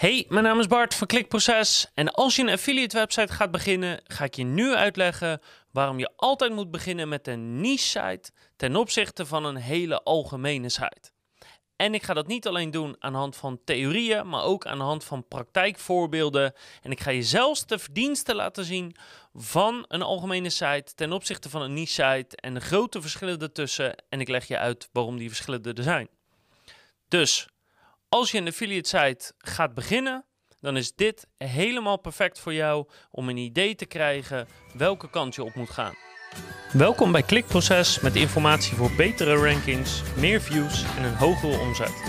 Hey, mijn naam is Bart van Klikproces en als je een affiliate website gaat beginnen, ga ik je nu uitleggen waarom je altijd moet beginnen met een niche site ten opzichte van een hele algemene site. En ik ga dat niet alleen doen aan de hand van theorieën, maar ook aan de hand van praktijkvoorbeelden. En ik ga je zelfs de verdiensten laten zien van een algemene site ten opzichte van een niche site en de grote verschillen ertussen. En ik leg je uit waarom die verschillen er zijn. Dus als je een affiliate site gaat beginnen, dan is dit helemaal perfect voor jou om een idee te krijgen welke kant je op moet gaan. Welkom bij Klikproces met informatie voor betere rankings, meer views en een hogere omzet.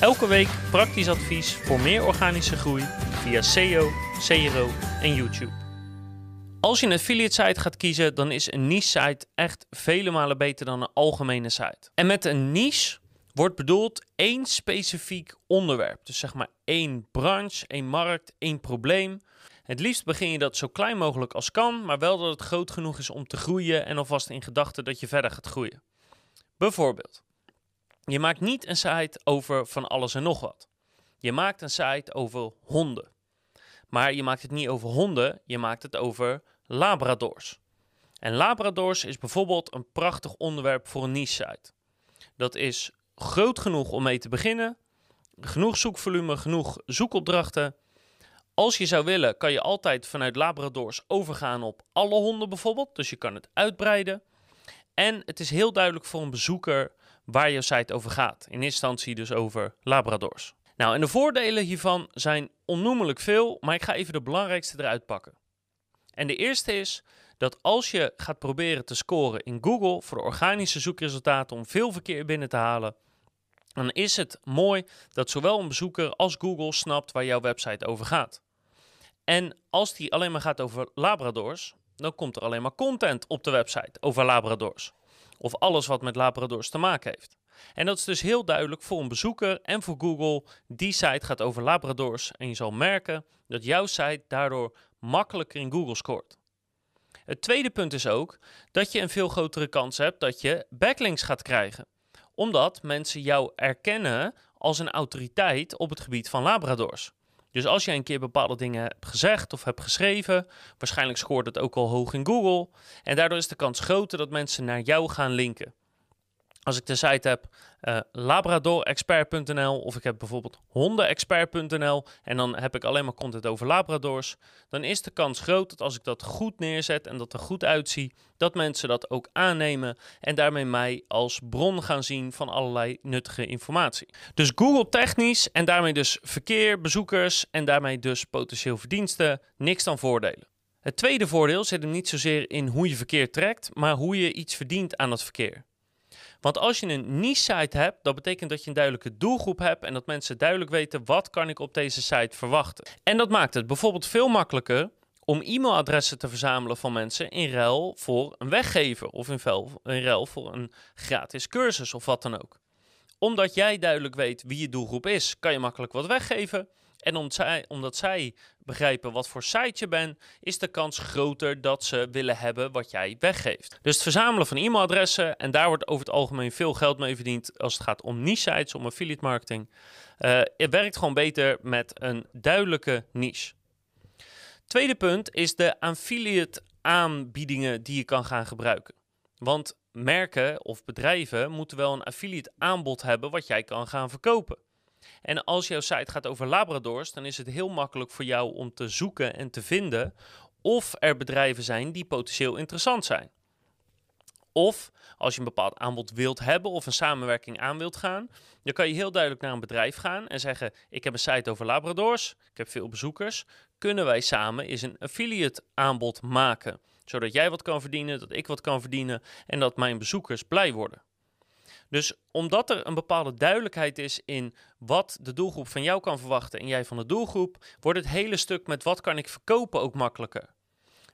Elke week praktisch advies voor meer organische groei via SEO, CRO en YouTube. Als je een affiliate site gaat kiezen, dan is een niche site echt vele malen beter dan een algemene site. En met een niche wordt bedoeld één specifiek onderwerp. Dus zeg maar één branche, één markt, één probleem. Het liefst begin je dat zo klein mogelijk als kan, maar wel dat het groot genoeg is om te groeien en alvast in gedachten dat je verder gaat groeien. Bijvoorbeeld, je maakt niet een site over van alles en nog wat. Je maakt een site over honden. Maar je maakt het niet over honden, je maakt het over labradors. En labradors is bijvoorbeeld een prachtig onderwerp voor een niche site. Dat is groot genoeg om mee te beginnen. Genoeg zoekvolume, genoeg zoekopdrachten. Als je zou willen, kan je altijd vanuit Labradors overgaan op alle honden bijvoorbeeld. Dus je kan het uitbreiden. En het is heel duidelijk voor een bezoeker waar je site over gaat. In eerste instantie dus over Labradors. Nou, en de voordelen hiervan zijn onnoemelijk veel, maar ik ga even de belangrijkste eruit pakken. En de eerste is dat als je gaat proberen te scoren in Google voor de organische zoekresultaten om veel verkeer binnen te halen, dan is het mooi dat zowel een bezoeker als Google snapt waar jouw website over gaat. En als die alleen maar gaat over Labradors, dan komt er alleen maar content op de website over Labradors. Of alles wat met Labradors te maken heeft. En dat is dus heel duidelijk voor een bezoeker en voor Google. Die site gaat over Labradors en je zal merken dat jouw site daardoor makkelijker in Google scoort. Het tweede punt is ook dat je een veel grotere kans hebt dat je backlinks gaat krijgen omdat mensen jou erkennen als een autoriteit op het gebied van Labradors. Dus als jij een keer bepaalde dingen hebt gezegd of hebt geschreven, waarschijnlijk scoort het ook al hoog in Google. En daardoor is de kans groter dat mensen naar jou gaan linken. Als ik de site heb uh, labradorexpert.nl of ik heb bijvoorbeeld hondenexpert.nl en dan heb ik alleen maar content over labradors, dan is de kans groot dat als ik dat goed neerzet en dat er goed uitziet, dat mensen dat ook aannemen en daarmee mij als bron gaan zien van allerlei nuttige informatie. Dus Google technisch en daarmee dus verkeer, bezoekers en daarmee dus potentieel verdiensten, niks dan voordelen. Het tweede voordeel zit hem niet zozeer in hoe je verkeer trekt, maar hoe je iets verdient aan het verkeer. Want als je een niche-site hebt, dat betekent dat je een duidelijke doelgroep hebt en dat mensen duidelijk weten wat kan ik op deze site verwachten. En dat maakt het bijvoorbeeld veel makkelijker om e-mailadressen te verzamelen van mensen in ruil voor een weggever of in ruil voor een gratis cursus of wat dan ook. Omdat jij duidelijk weet wie je doelgroep is, kan je makkelijk wat weggeven en omdat zij, omdat zij begrijpen wat voor site je bent, is de kans groter dat ze willen hebben wat jij weggeeft. Dus het verzamelen van e-mailadressen, en daar wordt over het algemeen veel geld mee verdiend als het gaat om niche sites, om affiliate marketing. Uh, het werkt gewoon beter met een duidelijke niche. Tweede punt is de affiliate aanbiedingen die je kan gaan gebruiken. Want merken of bedrijven moeten wel een affiliate aanbod hebben wat jij kan gaan verkopen. En als jouw site gaat over Labradors, dan is het heel makkelijk voor jou om te zoeken en te vinden of er bedrijven zijn die potentieel interessant zijn. Of als je een bepaald aanbod wilt hebben of een samenwerking aan wilt gaan, dan kan je heel duidelijk naar een bedrijf gaan en zeggen: Ik heb een site over Labradors, ik heb veel bezoekers. Kunnen wij samen eens een affiliate aanbod maken? Zodat jij wat kan verdienen, dat ik wat kan verdienen en dat mijn bezoekers blij worden. Dus omdat er een bepaalde duidelijkheid is in wat de doelgroep van jou kan verwachten en jij van de doelgroep, wordt het hele stuk met wat kan ik verkopen ook makkelijker.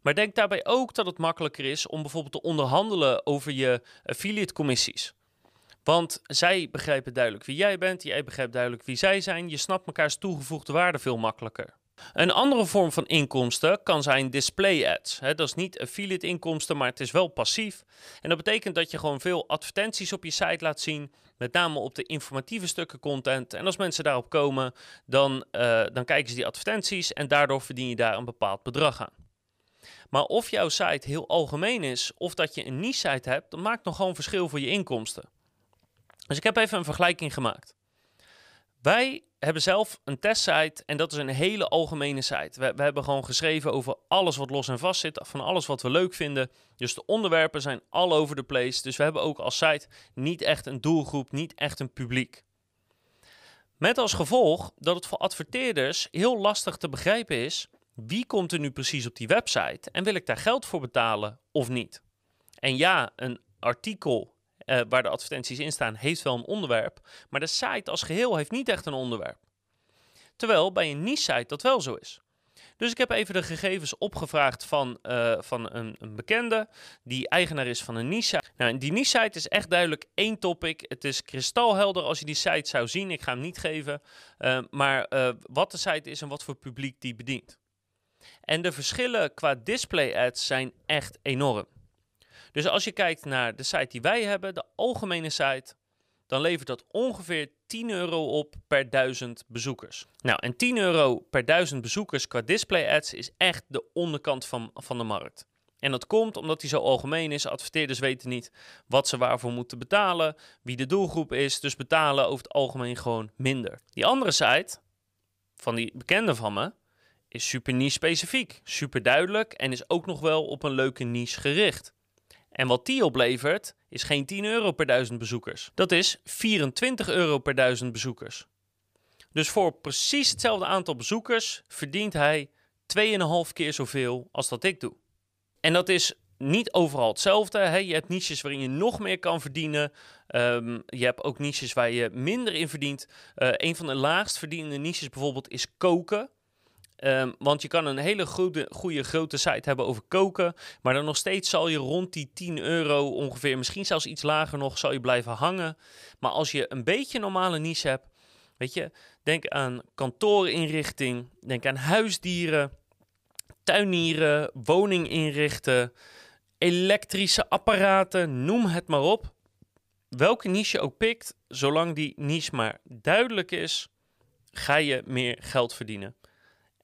Maar denk daarbij ook dat het makkelijker is om bijvoorbeeld te onderhandelen over je affiliate commissies. Want zij begrijpen duidelijk wie jij bent, jij begrijpt duidelijk wie zij zijn, je snapt mekaars toegevoegde waarde veel makkelijker. Een andere vorm van inkomsten kan zijn display ads. dat is niet affiliate inkomsten, maar het is wel passief. En dat betekent dat je gewoon veel advertenties op je site laat zien, met name op de informatieve stukken content. En als mensen daarop komen, dan, uh, dan kijken ze die advertenties en daardoor verdien je daar een bepaald bedrag aan. Maar of jouw site heel algemeen is of dat je een niche site hebt, dat maakt nog gewoon verschil voor je inkomsten. Dus ik heb even een vergelijking gemaakt. Wij hebben zelf een testsite en dat is een hele algemene site. We, we, hebben gewoon geschreven over alles wat los en vast zit, van alles wat we leuk vinden. Dus de onderwerpen zijn all over the place. Dus we hebben ook als site niet echt een doelgroep, niet echt een publiek. Met als gevolg dat het voor adverteerders heel lastig te begrijpen is wie komt er nu precies op die website en wil ik daar geld voor betalen of niet. En ja, een artikel uh, waar de advertenties in staan, heeft wel een onderwerp. Maar de site als geheel heeft niet echt een onderwerp. Terwijl bij een niche-site dat wel zo is. Dus ik heb even de gegevens opgevraagd van, uh, van een, een, bekende die eigenaar is van een niche-site. Nou, die niche-site is echt duidelijk één topic. Het is kristalhelder als je die site zou zien. Ik ga hem niet geven. Uh, maar wat de site is en wat voor publiek die bedient. En de verschillen qua display ads zijn echt enorm. Dus als je kijkt naar de site die wij hebben, de algemene site, dan levert dat ongeveer 10 euro op per duizend bezoekers. Nou, en 10 euro per duizend bezoekers qua display ads is echt de onderkant van, van de markt. En dat komt omdat die zo algemeen is. Adverteerders weten niet wat ze waarvoor moeten betalen, wie de doelgroep is, dus betalen over het algemeen gewoon minder. Die andere site, van die bekende van me, is super niche specifiek, super duidelijk en is ook nog wel op een leuke niche gericht. En wat die oplevert, is geen 10 euro per duizend bezoekers. Dat is 24 euro per duizend bezoekers. Dus voor precies hetzelfde aantal bezoekers verdient hij 2,5 keer zoveel als dat ik doe. En dat is niet overal hetzelfde. Hè? Je hebt niches waarin je nog meer kan verdienen. Um, je hebt ook niches waar je minder in verdient. Uh, een van de laagst verdienende niches bijvoorbeeld is koken. Um, want je kan een hele goede, goede grote site hebben over koken, maar dan nog steeds zal je rond die 10 euro ongeveer, misschien zelfs iets lager nog, zal je blijven hangen. Maar als je een beetje normale niche hebt, weet je, denk aan kantoorinrichting, denk aan huisdieren, tuinieren, woning inrichten, elektrische apparaten, noem het maar op. Welke niche ook pikt, zolang die niche maar duidelijk is, ga je meer geld verdienen.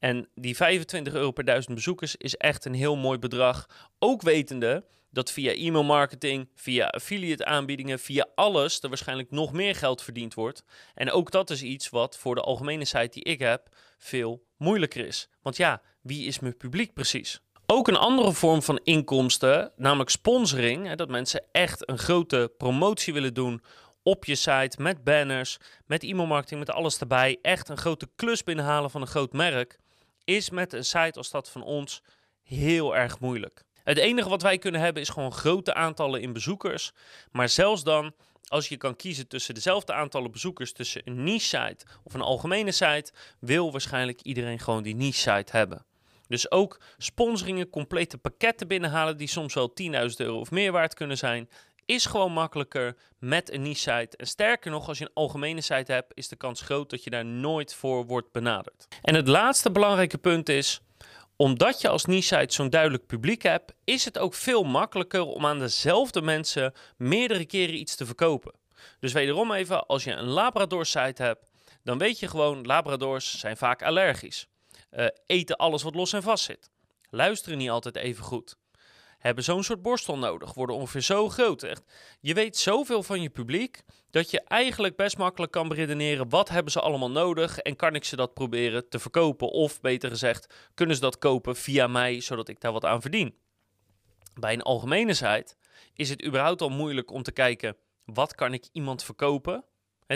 En die 25 euro per duizend bezoekers is echt een heel mooi bedrag. Ook wetende dat via e-mail marketing, via affiliate aanbiedingen, via alles er waarschijnlijk nog meer geld verdiend wordt. En ook dat is iets wat voor de algemene site die ik heb veel moeilijker is. Want ja, wie is mijn publiek precies? Ook een andere vorm van inkomsten, namelijk sponsoring. Hè, dat mensen echt een grote promotie willen doen op je site met banners, met e-mail marketing, met alles erbij. Echt een grote klus binnenhalen van een groot merk is met een site als dat van ons heel erg moeilijk. Het enige wat wij kunnen hebben is gewoon grote aantallen in bezoekers. Maar zelfs dan, als je kan kiezen tussen dezelfde aantallen bezoekers tussen een niche site of een algemene site, wil waarschijnlijk iedereen gewoon die niche site hebben. Dus ook sponsoringen, complete pakketten binnenhalen die soms wel 10.000 euro of meer waard kunnen zijn, is gewoon makkelijker met een niche site. En sterker nog, als je een algemene site hebt, is de kans groot dat je daar nooit voor wordt benaderd. En het laatste belangrijke punt is, omdat je als niche site zo'n duidelijk publiek hebt, is het ook veel makkelijker om aan dezelfde mensen meerdere keren iets te verkopen. Dus wederom even, als je een Labrador site hebt, dan weet je gewoon, Labradors zijn vaak allergisch. Uh, eten alles wat los en vast zit. Luisteren niet altijd even goed hebben zo'n soort borstel nodig, worden ongeveer zo groot. Echt. Je weet zoveel van je publiek dat je eigenlijk best makkelijk kan beredeneren wat hebben ze allemaal nodig en kan ik ze dat proberen te verkopen of beter gezegd, kunnen ze dat kopen via mij zodat ik daar wat aan verdien. Bij een algemene site is het überhaupt al moeilijk om te kijken wat kan ik iemand verkopen.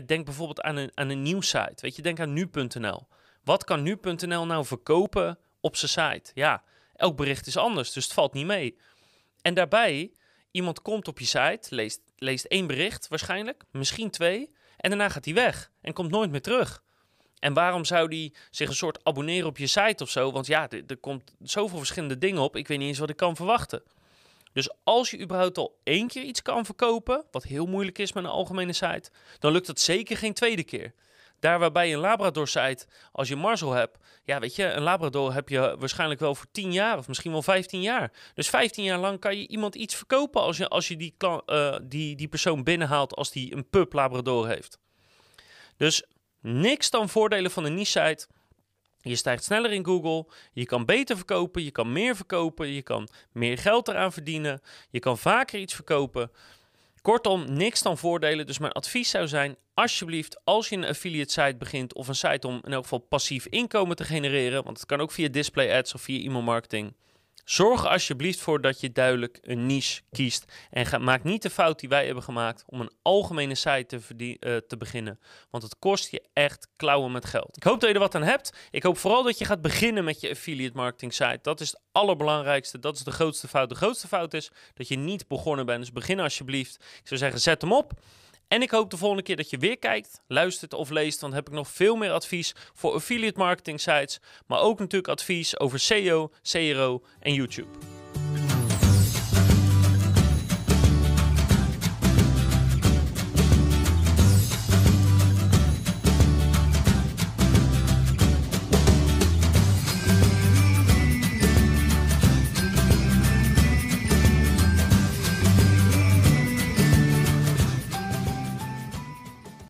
Denk bijvoorbeeld aan een, aan een. Weet je, denk aan nu.nl. Wat kan nu.nl nou verkopen op zijn site? Ja, elk bericht is anders, dus het valt niet mee. En daarbij, iemand komt op je site, leest, leest één bericht waarschijnlijk, misschien twee, en daarna gaat hij weg en komt nooit meer terug. En waarom zou die zich een soort abonneren op je site of zo? Want ja, er, er komt zoveel verschillende dingen op, ik weet niet eens wat ik kan verwachten. Dus als je überhaupt al één keer iets kan verkopen, wat heel moeilijk is met een algemene site, dan lukt dat zeker geen tweede keer. Daar waarbij een Labrador site, als je Marzel hebt, ja, weet je, een Labrador heb je waarschijnlijk wel voor 10 jaar of misschien wel 15 jaar. Dus 15 jaar lang kan je iemand iets verkopen als je, als je die, uh, die, die persoon binnenhaalt als die een pup Labrador heeft. Dus niks dan voordelen van een niche-site. Je stijgt sneller in Google, je kan beter verkopen, je kan meer verkopen, je kan meer geld eraan verdienen, je kan vaker iets verkopen. Kortom, niks dan voordelen. Dus mijn advies zou zijn: alsjeblieft, als je een affiliate site begint of een site om in elk geval passief inkomen te genereren, want het kan ook via display ads of via e-mail marketing. Zorg alsjeblieft voor dat je duidelijk een niche kiest. En maak niet de fout die wij hebben gemaakt om een algemene site te, uh, te beginnen. Want het kost je echt klauwen met geld. Ik hoop dat je er wat aan hebt. Ik hoop vooral dat je gaat beginnen met je affiliate marketing site. Dat is het allerbelangrijkste. Dat is de grootste fout. De grootste fout is dat je niet begonnen bent. Dus begin alsjeblieft. Ik zou zeggen, zet hem op. En ik hoop de volgende keer dat je weer kijkt, luistert of leest. Want dan heb ik nog veel meer advies voor affiliate marketing sites. Maar ook natuurlijk advies over SEO, CRO en YouTube.